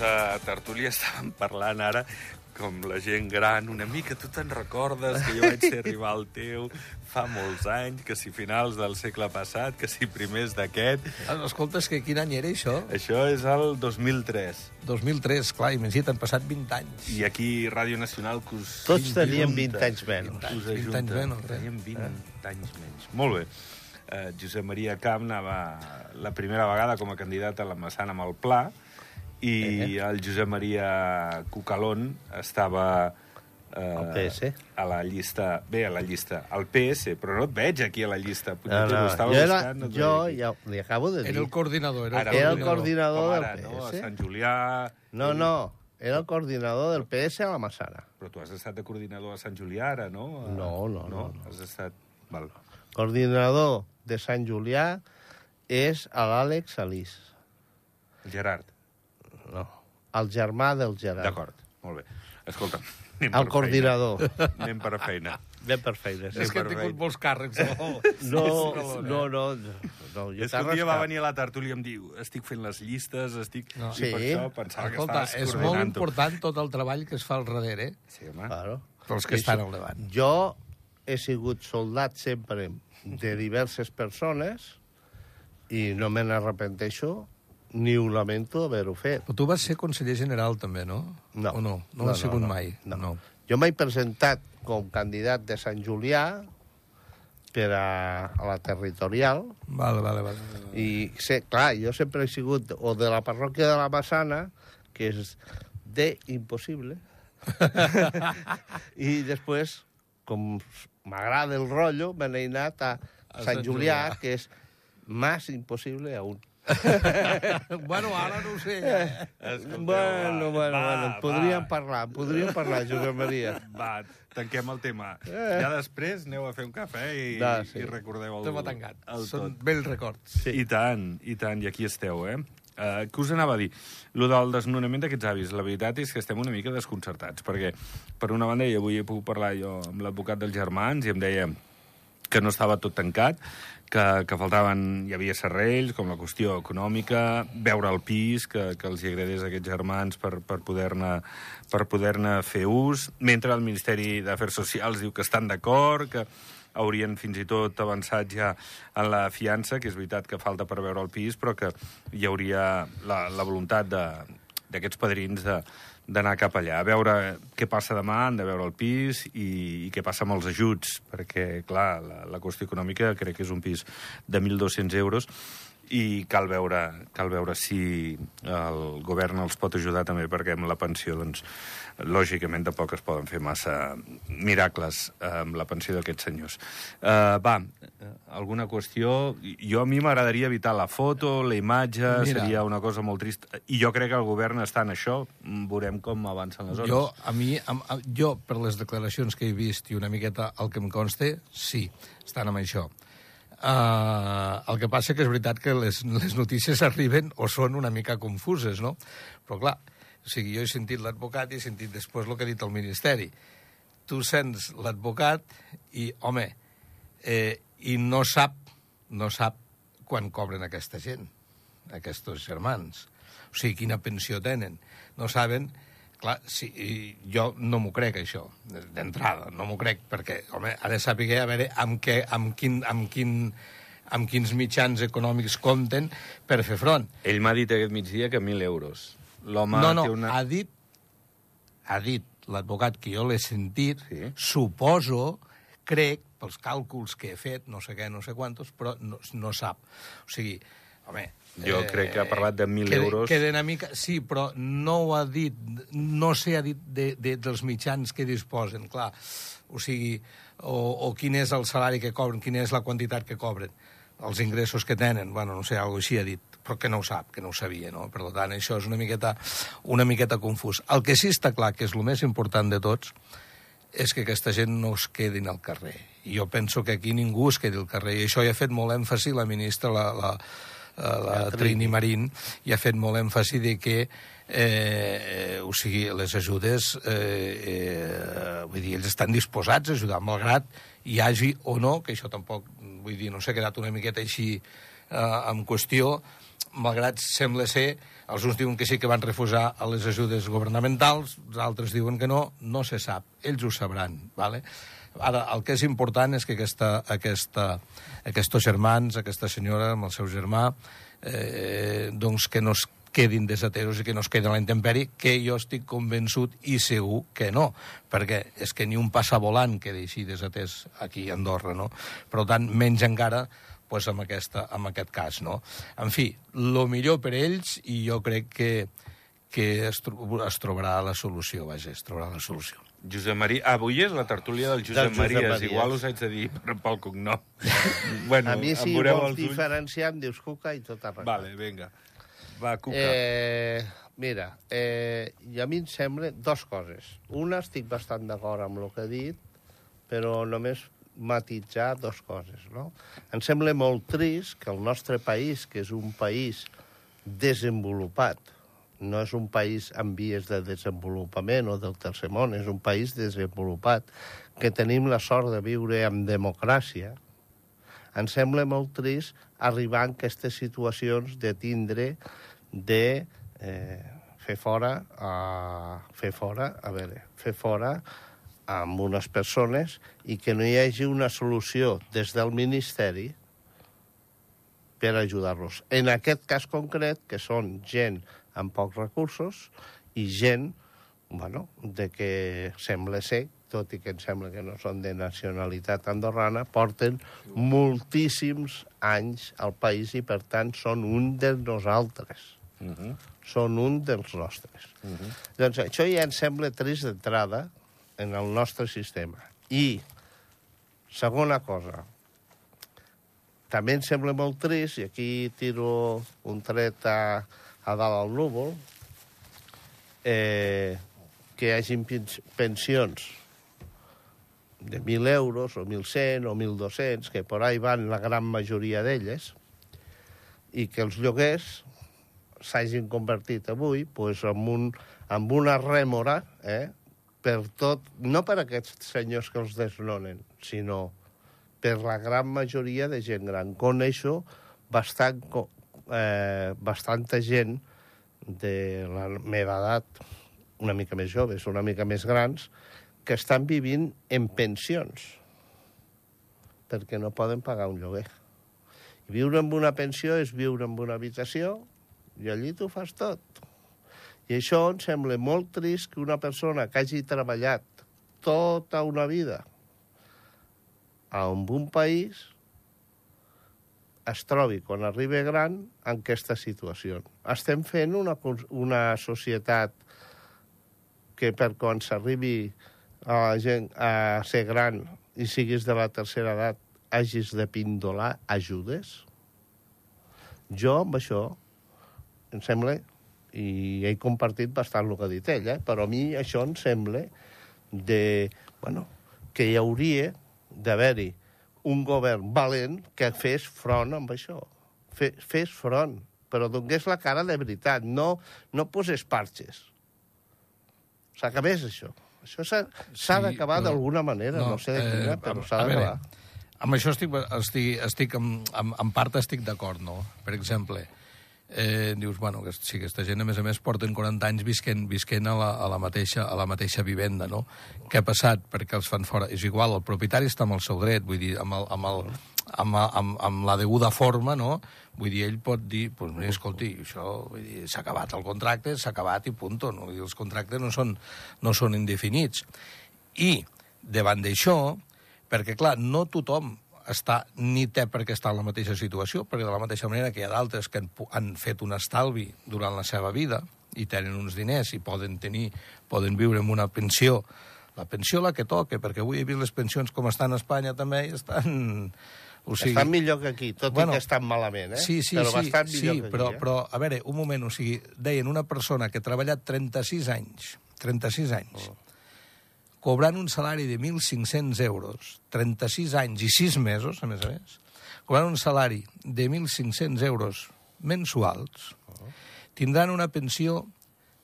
de tertúlia estàvem parlant ara com la gent gran, una mica tu te'n recordes que jo vaig ser rival teu fa molts anys, que si finals del segle passat, que si primers d'aquest... Ah, Escolta, és que quin any era això? Això és el 2003. 2003, clar, imagina't, han passat 20 anys. I aquí Ràdio Nacional que us... Tots teníem ajunta, 20 anys menys. Us 20 ajunta. anys menys, eh? Teníem 20 anys menys. Molt bé. Uh, Josep Maria Camp anava la primera vegada com a candidat a la Massana amb el Pla i Eh. el Josep Maria Cucalón estava eh, Al PS. a la llista... Bé, a la llista. Al PS, però no et veig aquí a la llista. No, no, estava jo, era, buscant, no jo ja li acabo de dir. Era el coordinador. Era, Ara, Era el coordinador com del ara, no? A PS. Sant Julià... No, no, era el coordinador del PS a la Massana. Però tu has estat de coordinador a Sant Julià, ara, no? A... No, no, no, no. Has estat... Val. Coordinador de Sant Julià és l'Àlex Salís. Gerard. No, el germà del Gerard. D'acord, molt bé. Escolta, anem El coordinador. Feina. Anem per feina. Ben per feines. És que per tingut feina. molts càrrecs. No, No, sí, no, no, no, jo És que un dia va venir a la tertúlia i em diu estic fent les llistes, estic... No. I per Sí. això pensava Escolta, que és estaves molt coordinant-ho. important tot el treball que es fa al darrere, eh? Sí, home. Claro. pels que estan al davant. Jo he sigut soldat sempre de diverses persones i no me n'arrepenteixo ni ho lamento haver-ho fet. Però tu vas ser conseller general, també, no? No. O no? No, no has sigut mai? No. no. Jo m'he presentat com candidat de Sant Julià per a, a la territorial Vale, vale, vale. vale. i sé, clar, jo sempre he sigut o de la parròquia de la Massana, que és de impossible, i després, com m'agrada el rotllo, me n'he anat a, A Sant Sant Julià, Julià. que és més impossible aún. bueno, ara no ho sé. Ja. Escolteu, Bueno, va, bueno, va, bueno, va. podríem parlar, podríem parlar, Josep Maria. Va, tanquem el tema. Ja després aneu a fer un cafè i, Va, sí. i recordeu el, Tema tancat. el Són tot. vells records. Sí. I tant, i tant, i aquí esteu, eh? Uh, què us anava a dir? Lo del desnonament d'aquests avis, la veritat és que estem una mica desconcertats, perquè, per una banda, i avui he pogut parlar jo amb l'advocat dels germans i em deia que no estava tot tancat, que, que faltaven, hi havia serrells, com la qüestió econòmica, veure el pis, que, que els agradés a aquests germans per, per poder-ne per poder fer ús, mentre el Ministeri d'Afers Socials diu que estan d'acord, que haurien fins i tot avançat ja en la fiança, que és veritat que falta per veure el pis, però que hi hauria la, la voluntat d'aquests padrins de d'anar cap allà, a veure què passa demà, han de veure el pis i, i què passa amb els ajuts, perquè, clar, la, la qüestió econòmica crec que és un pis de 1.200 euros i cal veure, cal veure si el govern els pot ajudar també, perquè amb la pensió, doncs, lògicament tampoc es poden fer massa miracles amb la pensió d'aquests senyors. Uh, va, eh, alguna qüestió? Jo a mi m'agradaria evitar la foto, la imatge, Mira. Seria una cosa molt trista. I jo crec que el govern està en això. Veurem com avancen les hores. Jo, a mi, am- a, jo, per les declaracions que he vist i una miqueta el que em conste, sí, estan amb això. Uh, el que passa que és veritat que les, les notícies arriben o són una mica confuses, no? Però clar, o sigui, jo he sentit l'advocat i he sentit després el que ha dit el Ministeri. Tu sents l'advocat i, home, eh, i no sap, no sap quan cobren aquesta gent, aquests germans. O sigui, quina pensió tenen. No saben... Clar, sí, i jo no m'ho crec, això, d'entrada, no m'ho crec, perquè, home, ha de saber a veure amb, què, amb, quin, amb, quin, amb quins mitjans econòmics compten per fer front. Ell m'ha dit aquest migdia que 1.000 euros. L'home no, no, té una... ha dit, ha dit l'advocat que jo l'he sentit, Sí. suposo, crec, pels càlculs que he fet, no sé què, no sé quantos, però no, no sap. O sigui, home... Jo crec que ha parlat de 1.000 queda- euros. Queda una mica... Sí, però no ho ha dit, no sé ha dit de, de, dels mitjans que disposen, clar. O sigui, o, o quin és el salari que cobren, quina és la quantitat que cobren, els ingressos que tenen, bueno, no sé, alguna així ha dit, però que no ho sap, que no ho sabia, no? Per tant, això és una miqueta, una miqueta confús. El que sí està clar, que és el més important de tots, és que aquesta gent no es quedin al carrer. I jo penso que aquí ningú es quedi al carrer. I això hi ha fet molt èmfasi la ministra, la, la, la, la Trini Marín, i ha fet molt èmfasi de que eh, o sigui, les ajudes, eh, eh, vull dir, ells estan disposats a ajudar, malgrat hi hagi o no, que això tampoc, vull dir, no s'ha quedat una miqueta així eh, en qüestió, malgrat sembla ser, els uns diuen que sí que van refusar a les ajudes governamentals, els altres diuen que no, no se sap, ells ho sabran, ¿vale? Ara, el que és important és que aquesta, aquesta, aquests germans, aquesta senyora amb el seu germà, eh, doncs que no es quedin desatesos i que no es quedin a la intempèrie, que jo estic convençut i segur que no, perquè és que ni un passavolant queda així desatès aquí a Andorra, no? Per tant, menys encara pues, amb, aquesta, amb aquest cas, no? En fi, el millor per ells i jo crec que, que es, es trobarà la solució, vaja, es trobarà la solució. Josep Maria... Avui és la tertúlia del Josep, Del Josep Maries. Maries. Igual us haig de dir per- pel cognom. bueno, a mi, si vols diferenciar, em dius Cuca i tot arreglat. Vale, vinga. Va, Cuca. Eh, mira, eh, i a mi em sembla dos coses. Una, estic bastant d'acord amb el que he dit, però només matitzar dos coses, no? Em sembla molt trist que el nostre país, que és un país desenvolupat, no és un país en vies de desenvolupament o del tercer món, és un país desenvolupat, que tenim la sort de viure en democràcia, em sembla molt trist arribar en aquestes situacions de tindre de eh, fer fora a, fer fora, a veure, fer fora amb unes persones i que no hi hagi una solució des del Ministeri per ajudar-los. En aquest cas concret, que són gent amb pocs recursos i gent, bueno, de que sembla ser, tot i que em sembla que no són de nacionalitat andorrana, porten moltíssims anys al país i, per tant, són un de nosaltres. Uh -huh. Són un dels nostres. Uh -huh. Doncs això ja em sembla trist d'entrada en el nostre sistema. I, segona cosa, també em sembla molt trist, i aquí tiro un tret a, a dalt al núvol, eh, que hi pens- pensions de 1.000 euros, o 1.100, o 1.200, que por ahí van la gran majoria d'elles, i que els lloguers s'hagin convertit avui pues, en, un, en una rèmora eh, per tot, no per aquests senyors que els desnonen, sinó per la gran majoria de gent gran. Coneixo bastant, eh, bastanta gent de la meva edat, una mica més joves, una mica més grans, que estan vivint en pensions perquè no poden pagar un lloguer. I viure amb una pensió és viure amb una habitació i allí tu fas tot. I això em sembla molt trist que una persona que hagi treballat tota una vida en un país es trobi, quan arribi gran, en aquesta situació. Estem fent una, una societat que per quan s'arribi a, la gent, a ser gran i siguis de la tercera edat hagis de pindolar ajudes? Jo, amb això, em sembla, i he compartit bastant el que ha dit ell, eh? però a mi això em sembla de, bueno, que hi hauria d'haver-hi un govern valent que fes front amb això. Fe, fes front, però donés la cara de veritat, no, no posés parxes. S'acabés això. Això s'ha Sí, d'acabar però- d'alguna manera, no, no sé de quina, eh, però s'ha d'acabar. Amb això estic, estic, estic en, en, en part estic d'acord, no? Per exemple, eh, dius, bueno, que sí, aquesta gent, a més a més, porten 40 anys visquent, visquent a, la, a, la mateixa, a la mateixa vivenda, no? Què ha passat? Perquè els fan fora? És igual, el propietari està amb el seu dret, vull dir, amb, el, amb, el, amb, amb, amb la deguda forma, no? Vull dir, ell pot dir, pues, mira, escolti, això, s'ha acabat el contracte, s'ha acabat i punto, no? Vull dir, els contractes no són, no són indefinits. I, davant d'això, perquè, clar, no tothom està, ni té per què estar en la mateixa situació, perquè de la mateixa manera que hi ha d'altres que han, han fet un estalvi durant la seva vida i tenen uns diners i poden tenir, poden viure amb una pensió, la pensió la que toque, perquè avui he vist les pensions com estan a Espanya també i estan... O sigui, Estan millor que aquí, tot Bueno, i que estan malament, eh? Sí, sí, però sí, bastant sí millor que aquí, però, eh? però, a veure, un moment, o sigui, deien una persona que ha treballat 36 anys, 36 anys, Oh. Cobrant un salari de 1.500 euros, 36 anys i 6 mesos, a més a més, cobrant un salari de 1.500 euros mensuals, tindran una pensió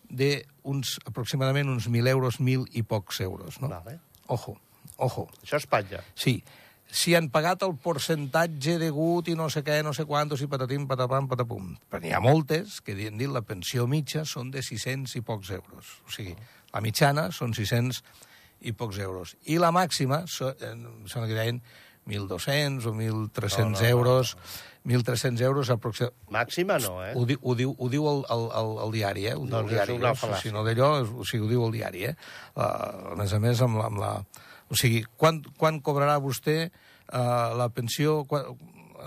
de uns, aproximadament uns 1.000 euros, 1.000 i pocs euros, no? Vale. Ojo, ojo. Això és Espanya. Sí, si han pagat el percentatge degut i no sé què, no sé quantos, i patatim, patapam, patapum. Però n'hi ha moltes que han dit la pensió mitja són de 600 i pocs euros. O sigui, la mitjana són 600 i pocs euros. I la màxima, so, eh, sembla que deien 1.200 o 1.300 No, no, no, euros, 1.300 euros aproximadament. Màxima no, eh? Ho, di, ho, diu, ho diu el, el, el, el diari, eh? Ho diu Doncs el és diari, una eh? fal·làcia. Si no d'allò, o sigui, ho diu el diari, eh? Uh, a més a més, amb la... Amb la o sigui, quan, quan cobrarà vostè uh, la pensió quan,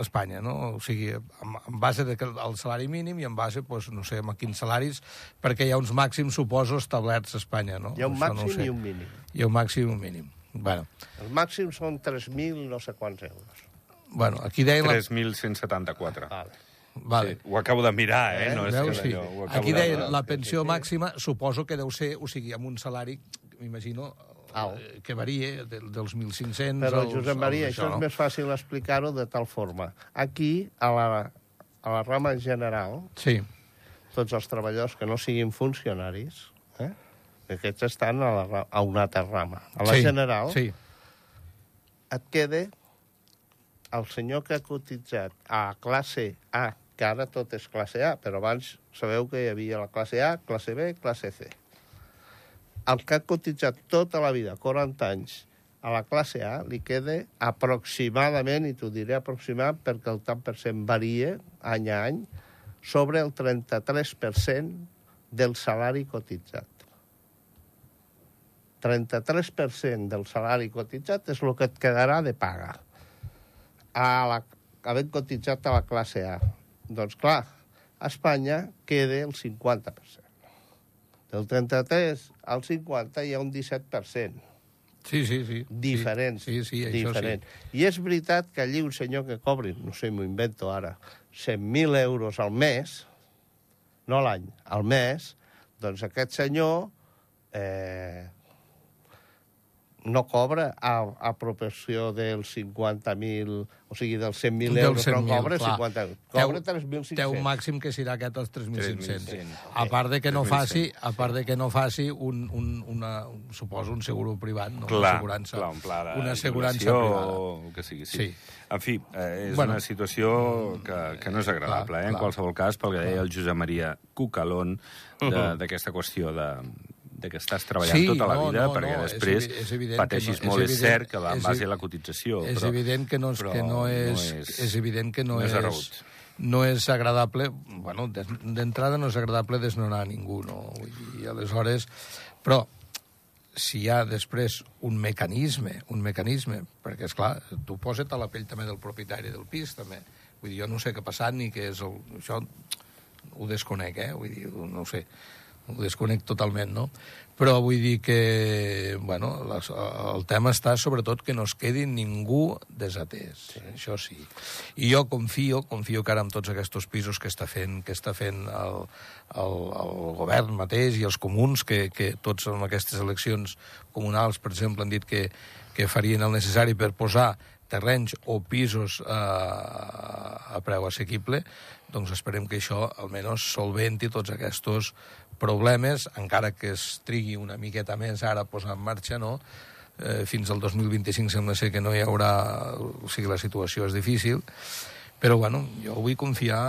Espanya, no? O sigui, en, en base de, que- al salari mínim i en base, pues, no sé, a quins salaris, perquè hi ha uns màxims, suposo, establerts a Espanya, no? Hi ha un Això màxim no i un mínim. Hi ha un màxim i un mínim. Bueno, El màxim són 3.000 no sé quants euros. bueno aquí deien... La... 3.174. Vale. Vale. Sí, ho acabo de mirar, eh? Eh? No és Veus? que Sí. allò, Aquí de... deia la sí, pensió sí. màxima, suposo que deu ser, o sigui, amb un salari, m'imagino, Alt. eh, que varia de, dels 1.500 Però, als, Josep Maria, als això és més fàcil explicar-ho de tal forma. Aquí, a la, a la rama general, Sí, tots els treballadors que no siguin funcionaris, eh? aquests estan a, la, a una altra rama. A la sí, general Sí, et queda el senyor que ha cotitzat a classe A, que ara tot és classe A, però abans sabeu que hi havia la classe A, classe B, classe C. El que ha cotitzat tota la vida, 40 anys, a la classe A li queda aproximadament, i t'ho diré aproximat perquè el tant per cent varia any a any, sobre el 33% del salari cotitzat. 33% del salari cotitzat és el que et quedarà de paga. A la, havent cotitzat a la classe A. Doncs clar, a Espanya queda el 50%. Del 33 al 50 hi ha un 17%. sí, sí. sí Diferent. Sí, sí, això diferent. sí. I és veritat que allí un senyor que cobri, no sé, m'ho invento ara, 100.000 euros al mes, no l'any, al mes, doncs aquest senyor eh, no cobra a, a proporció dels 50.000, o sigui, dels 100.000 Dels euros, no 100.000, cobra clar. 50 euros. Té Cobra un- 3.500. Té un màxim que serà aquest als 3.500. 3.500. A part de que no 3.100. faci, a part de que no faci un, un, una, un, suposo, un seguro privat, no? una Clar, assegurança, clar, un pla de una assegurança privada. o que sigui, sí. Sí. En fi, eh, és Bueno. una situació que, que no és agradable, Clar, eh, en clar. qualsevol cas, pel que deia el Josep Maria Cucalón, de- d'aquesta qüestió de, de que estàs treballant Sí, tota la no, vida no, perquè no, és després evi- és evident pateixis que no- molt. és És, evident- cert que va en és base a la cotització, És però, evident que no és, que no és, és, és evident que no, no és és, no és agradable, bueno, d'entrada no és agradable desnonar a ningú, no? Dir, aleshores, però si hi ha després un mecanisme, un mecanisme, perquè, és clar, tu posa't a la pell també del propietari del pis, també. Vull dir, jo no sé què ha passat ni què és el... Això ho desconec, eh? Vull dir, no ho sé, ho desconec totalment, no? Però vull dir que, bueno, les, el tema està sobretot que no es quedi ningú desatès, sí. això sí. I jo confio, confio que ara amb tots aquests pisos que està fent, que està fent el, el, el govern mateix i els comuns, que, que tots en aquestes eleccions comunals, per exemple, han dit que, que farien el necessari per posar terrenys o pisos eh, a preu assequible, doncs esperem que això almenys solventi tots aquests problemes, encara que es trigui una miqueta més ara a posar en marxa, no? Eh, fins al 2025 sembla ser que no hi haurà... O sigui, la situació és difícil, però, bueno, jo vull confiar...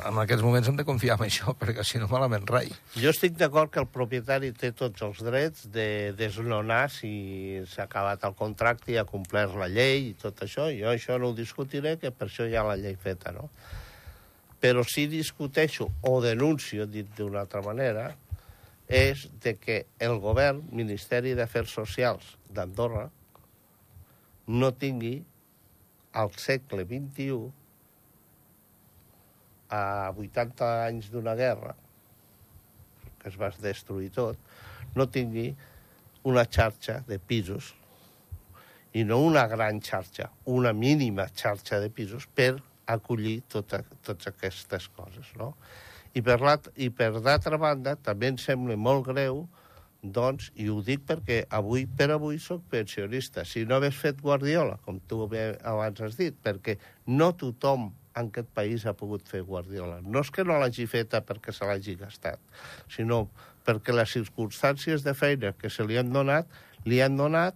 En aquests moments hem de confiar en això, perquè si no malament rai. Jo estic d'acord que el propietari té tots els drets de desnonar si s'ha acabat el contracte i ha complert la llei i tot això. Jo això no ho discutiré, que per això hi ha la llei feta, no? Però si discuteixo o denuncio, dit d'una altra manera, és de que el govern, Ministeri d'Afers Socials d'Andorra, no tingui al segle XXI a 80 anys d'una guerra, que es va destruir tot, no tingui una xarxa de pisos, i no una gran xarxa, una mínima xarxa de pisos per acollir tota, totes aquestes coses, no? I per, la, i per d'altra banda, també em sembla molt greu, doncs, i ho dic perquè avui per avui sóc pensionista. Si no hagués fet Guardiola, com tu abans has dit, perquè no tothom en aquest país ha pogut fer Guardiola. No és que no l'hagi feta perquè se l'hagi gastat, sinó perquè les circumstàncies de feina que se li han donat, li han donat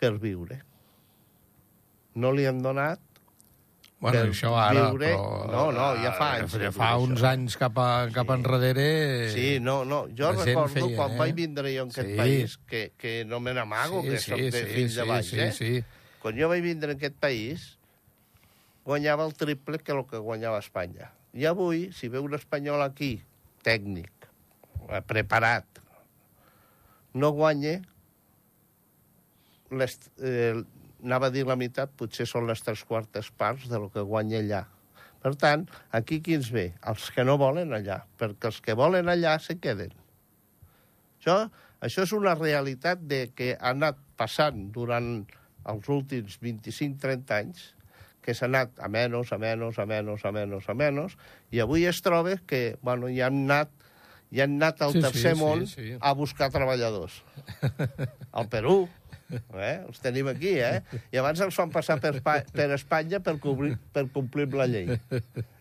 per viure. no li han donat Bueno, per això ara, viure- però... No, no, ja fa anys Ja fa uns això. anys cap, a, cap enrere... Sí, no, no. Jo recordo feia, quan eh? vaig vindre jo en aquest Sí. país, que, que no me n'amago, que soc de fill de baix, sí, eh? sí. Quan jo vaig vindre en aquest país, guanyava el triple que el que guanyava Espanya. I avui, si ve un espanyol aquí, tècnic, preparat, no guanya, les, eh, anava a dir la meitat, potser són les tres quartes parts de lo que guanya allà. Per tant, aquí qui ens ve? Els que no volen allà, perquè els que volen allà se queden. Això, això és una realitat de que ha anat passant durant els últims 25-30 anys, que s'ha anat a menys, a menys, a menys, a menys, a menys, i avui es troba que bueno, ja han anat, ja han anat al Sí, sí, tercer sí, món sí. a buscar treballadors. Al Perú, eh? els tenim aquí, eh? I abans els fan passar per, per Espanya per, cobrir, per complir la llei.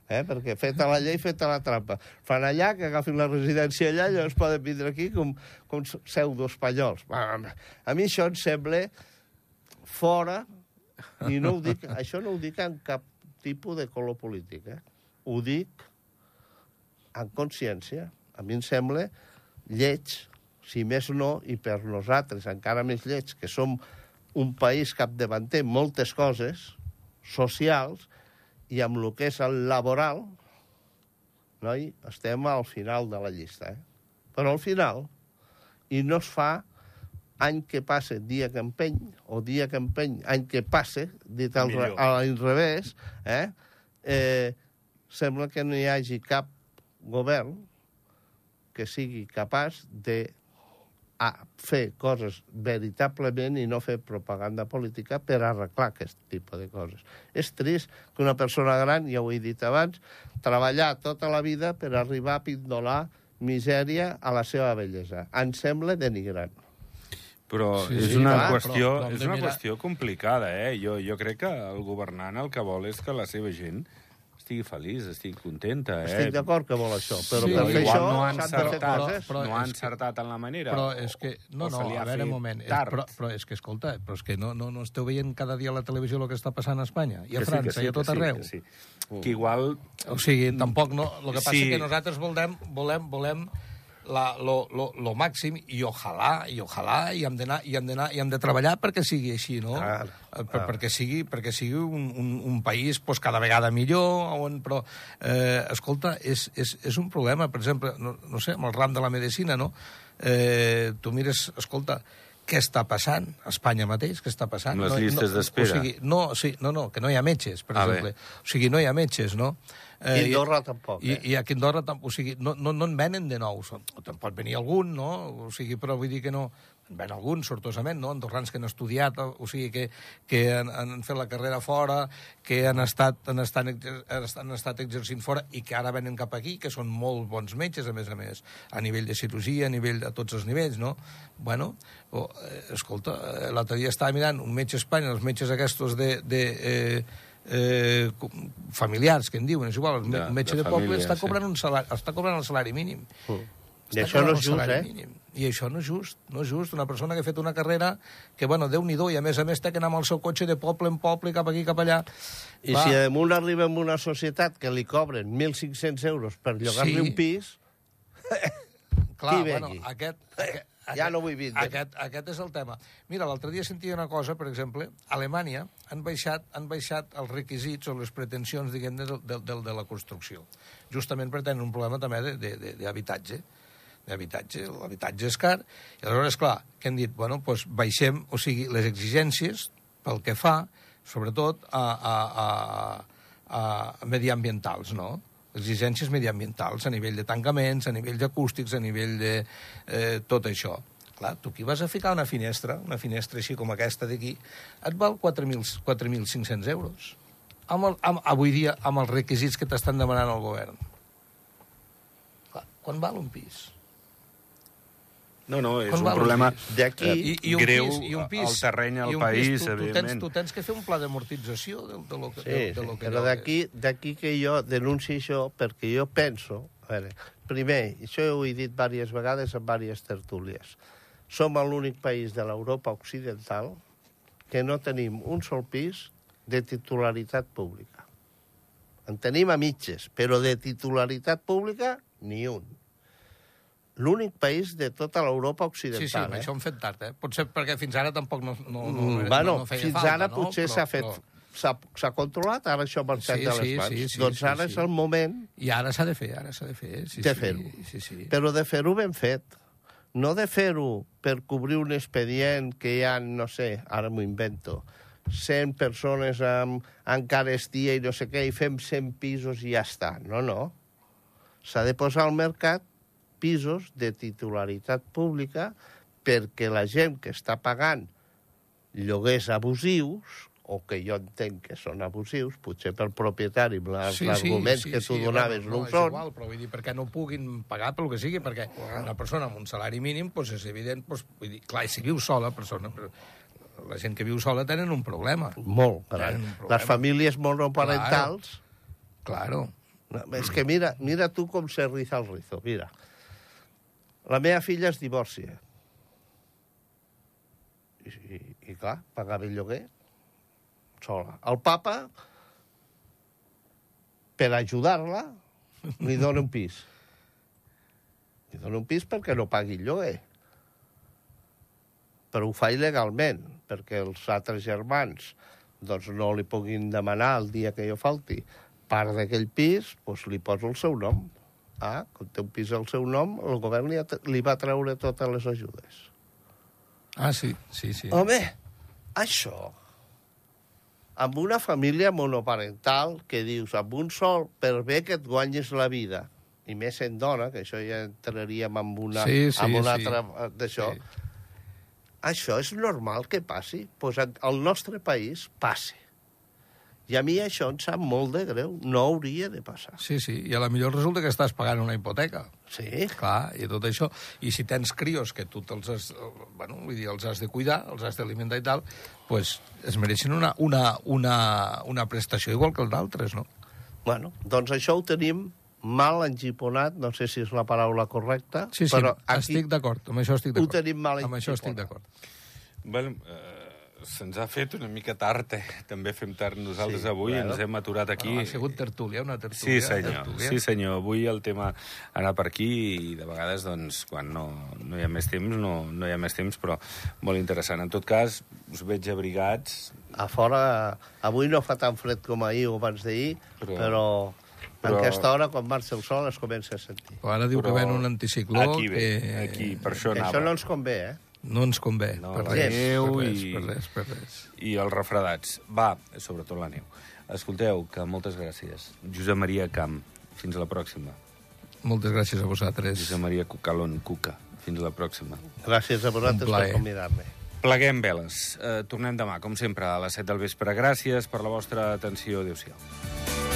Eh? Perquè feta la llei, feta la trampa. Fan allà, que agafin la residència allà, i llavors poden vindre aquí com, com pseudo-espanyols. A mi això em sembla fora, i no ho dic, això no ho dic en cap tipus de color polític, eh? Ho dic en consciència. A mi em sembla lleig, si més no, i per nosaltres encara més lleig, que som un país capdavanter moltes coses socials i amb el que és el laboral, noi, estem al final de la llista, eh? Però al final, i no es fa any que passe, dia que empeny, o dia que empeny, any que passe, dit al, re, al revés, eh? eh, sembla que no hi hagi cap govern que sigui capaç de a fer coses veritablement i no fer propaganda política per arreglar aquest tipus de coses. És trist que una persona gran, ja ho he dit abans, treballar tota la vida per arribar a pindolar misèria a la seva bellesa. Em sembla denigrant. Però Sí, és sí, una clar, qüestió, però- però és una mirar- qüestió complicada, eh? Jo, jo crec que el governant el que vol és que la seva gent estigui feliç, estigui contenta, eh? Estic d'acord que vol això, però Sí, per fer això no han encertat, coses. però no que- encertat en la manera. Però és que... No, no, ha a veure, un moment. És, tard. però, però és que, escolta, però és que no, no, no esteu veient cada dia a la televisió el que està passant a Espanya, i a Que sí, França, que sí, i a tot que sí, arreu. Que, sí. que igual O sigui, tampoc no... El que passa Sí. és que nosaltres volem, volem, volem la, lo, lo, lo màxim i ojalà, i ojalà, i hem d'anar i hem d'anar i hem de treballar perquè sigui així, no? Clar, Eh, per, clar. perquè sigui, perquè sigui un, un, un país pues, cada vegada millor, on, però, eh, escolta, és, és, és un problema, per exemple, no, no sé, amb el ram de la medicina, no? Eh, tu mires, escolta, què està passant a Espanya mateix? Què està passant? Amb les No- llistes no, d'espera. O sigui, no, sí, no, no, que no hi ha metges, per Ah, bé. exemple. O sigui, no hi ha metges, no? I a Andorra tampoc, I, eh? I aquí a Andorra tampoc, o sigui, no, no, no en venen de nous. O te'n pot venir algun, no? O sigui, però vull dir que no... En ven alguns, sortosament, no? Andorrans que han estudiat, o sigui, que, que han, han fet la carrera fora, que han estat, han, estat, han estat exercint fora i que ara venen cap aquí, que són molt bons metges, a més a més, a nivell de cirurgia, a nivell de tots els nivells, no? Bueno, o, eh, escolta, eh, l'altre dia estava mirant un metge a Espanya, els metges aquests de... de eh, eh, familiars, que en diuen, és igual, el un metge de de, poble família, està sí. cobrant, un salari, està cobrant el salari mínim. I Està això no és just, eh? mínim. I això no és just, no és just. Una persona que ha fet una carrera que, bueno, déu nhi i a més a més té que anar amb el seu cotxe de poble en poble, cap aquí, cap allà. I Va, si damunt arriba en una societat que li cobren 1.500 euros per llogar-li Sí. un pis, clar, bueno, vengui. aquest, aquest, Ja no vull vindre. Aquest, aquest és el tema. Mira, l'altre dia sentia una cosa, per exemple, a Alemanya han baixat, han baixat els requisits o les pretensions, diguem de, de, de, de la construcció. Justament per tenir un problema també de- de- de- d'habitatge. D'habitatge, l'habitatge és car. I aleshores, clar, que han dit, bueno, doncs baixem, o sigui, les exigències pel que fa, sobretot, a, a, a, a mediambientals, no? Exigències mediambientals a nivell de tancaments, a nivells acústics, a nivell de eh, tot això. Clar, tu aquí vas a ficar una finestra, una finestra així com aquesta d'aquí, et val 4.000 4.500 euros. Amb el, amb, avui dia, amb els requisits que t'estan demanant el govern. Clar, quan val un pis? No, no, és Com un problema? D'aquí- eh, I, i un greu pis, i un pis, al terreny al i un país, pis, tu, tu, tens, evidentment. tu tens que fer un pla d'amortització de, de, lo que, Sí, de, sí, de lo que però d'aquí d'aquí que jo denunci això, perquè jo penso... A veure, primer, això ho he dit diverses vegades en diverses tertúlies, som l'únic país de l'Europa occidental que no tenim un sol pis de titularitat pública. En tenim a mitges, però de titularitat pública, ni un. L'únic país de tota l'Europa occidental. Sí, sí, amb eh? això hem fet tard, eh? Potser perquè fins ara tampoc no, no, no, Mm, no, bueno, no feia fins falta, ara no? potser s'ha fet... però- S'ha controlat, ara això ha marxat Sí, de les mans. sí, sí, doncs sí, ara sí. és el moment I ara s'ha de fer, ara s'ha de fer. Sí, de sí, fer-ho. Sí, sí. però de fer-ho ben fet. No de fer-ho per cobrir un expedient que hi ha, no sé, ara m'ho invento, 100 persones amb, amb carestia i no sé què, i fem 100 pisos i ja està. No, no. S'ha de posar al mercat pisos de titularitat pública perquè la gent que està pagant lloguers abusius, o que jo entenc que són abusius, potser pel propietari, amb els arguments que tu donaves bueno, no, ho és són, Igual, però vull dir, perquè no puguin pagar pel que sigui, perquè una persona amb un salari mínim, doncs és evident, doncs, vull dir, clar, si viu sola, persona, però la gent que viu sola tenen un problema. molt. Tenen un problema. Les famílies monoparentals... Claro. No, és que mira, mira tu com se riza el rizo, mira. La meva filla es divorcia. I, i, i clar, pagava el lloguer sola. El papa, per ajudar-la, li dona un pis. Li dona un pis perquè no pagui el lloguer. Però ho fa il·legalment, perquè els altres germans doncs no li puguin demanar el dia que jo falti part d'aquell pis, doncs li poso el seu nom. Ah, com té un pis al seu nom, el govern li, li va treure totes les ajudes. Ah, sí, sí, sí. Home, això, amb una família monoparental que dius, amb un sol, per bé que et guanyes la vida, i més en dona, que això ja entraríem amb una, Sí, sí, amb una sí. altra eh, d'això, Sí. això és normal que passi. Pues al nostre país passe. I a mi això em sap molt de greu. No hauria de passar. Sí, sí, i a la millor resulta que estàs pagant una hipoteca. Sí, Clar, i tot això. I si tens crios que tu te'ls has, bueno, vull dir, els has de cuidar, els has d'alimentar i tal, pues es mereixen una, una, una, una prestació igual que els d'altres, no? bueno, doncs això ho tenim mal engiponat, no sé si és la paraula correcta, Sí, sí, però aquí estic d'acord, amb això estic ho d'acord. tenim mal Amb això estic engiponat. d'acord. Bueno, eh, se'ns ha fet una mica tard, eh? També fem tard nosaltres Sí, avui, bueno. ens hem aturat aquí. Bueno, ha sigut tertúlia, una Sí, tertúlia. senyor. tertúlia. Sí, senyor. Avui el tema ha anat per aquí i de vegades, doncs, quan no, no hi ha més temps, no, no hi ha més temps, però molt interessant. En tot cas, us veig abrigats. A fora, avui no fa tan fred com ahir o abans d'ahir, Però- però, però, però- en aquesta hora, quan marxa el sol, es comença a sentir. Però ara diu Però que ven un anticicló Aquí ve, que aquí, per això Que anava. això no ens convé, eh? No ens convé. No, per, la res, neu per res, i- per res, per res. I els refredats. Va, sobretot la neu. Escolteu, que moltes gràcies. Josep Maria Camp, fins a la pròxima. Moltes gràcies a vosaltres. Josep Maria Cucalón, Cuca, fins a la pròxima. Gràcies a vosaltres per convidar-me. Pleguem veles. Eh, tornem demà, com sempre, a les 7 del vespre. Gràcies per la vostra atenció. Adéu-siau.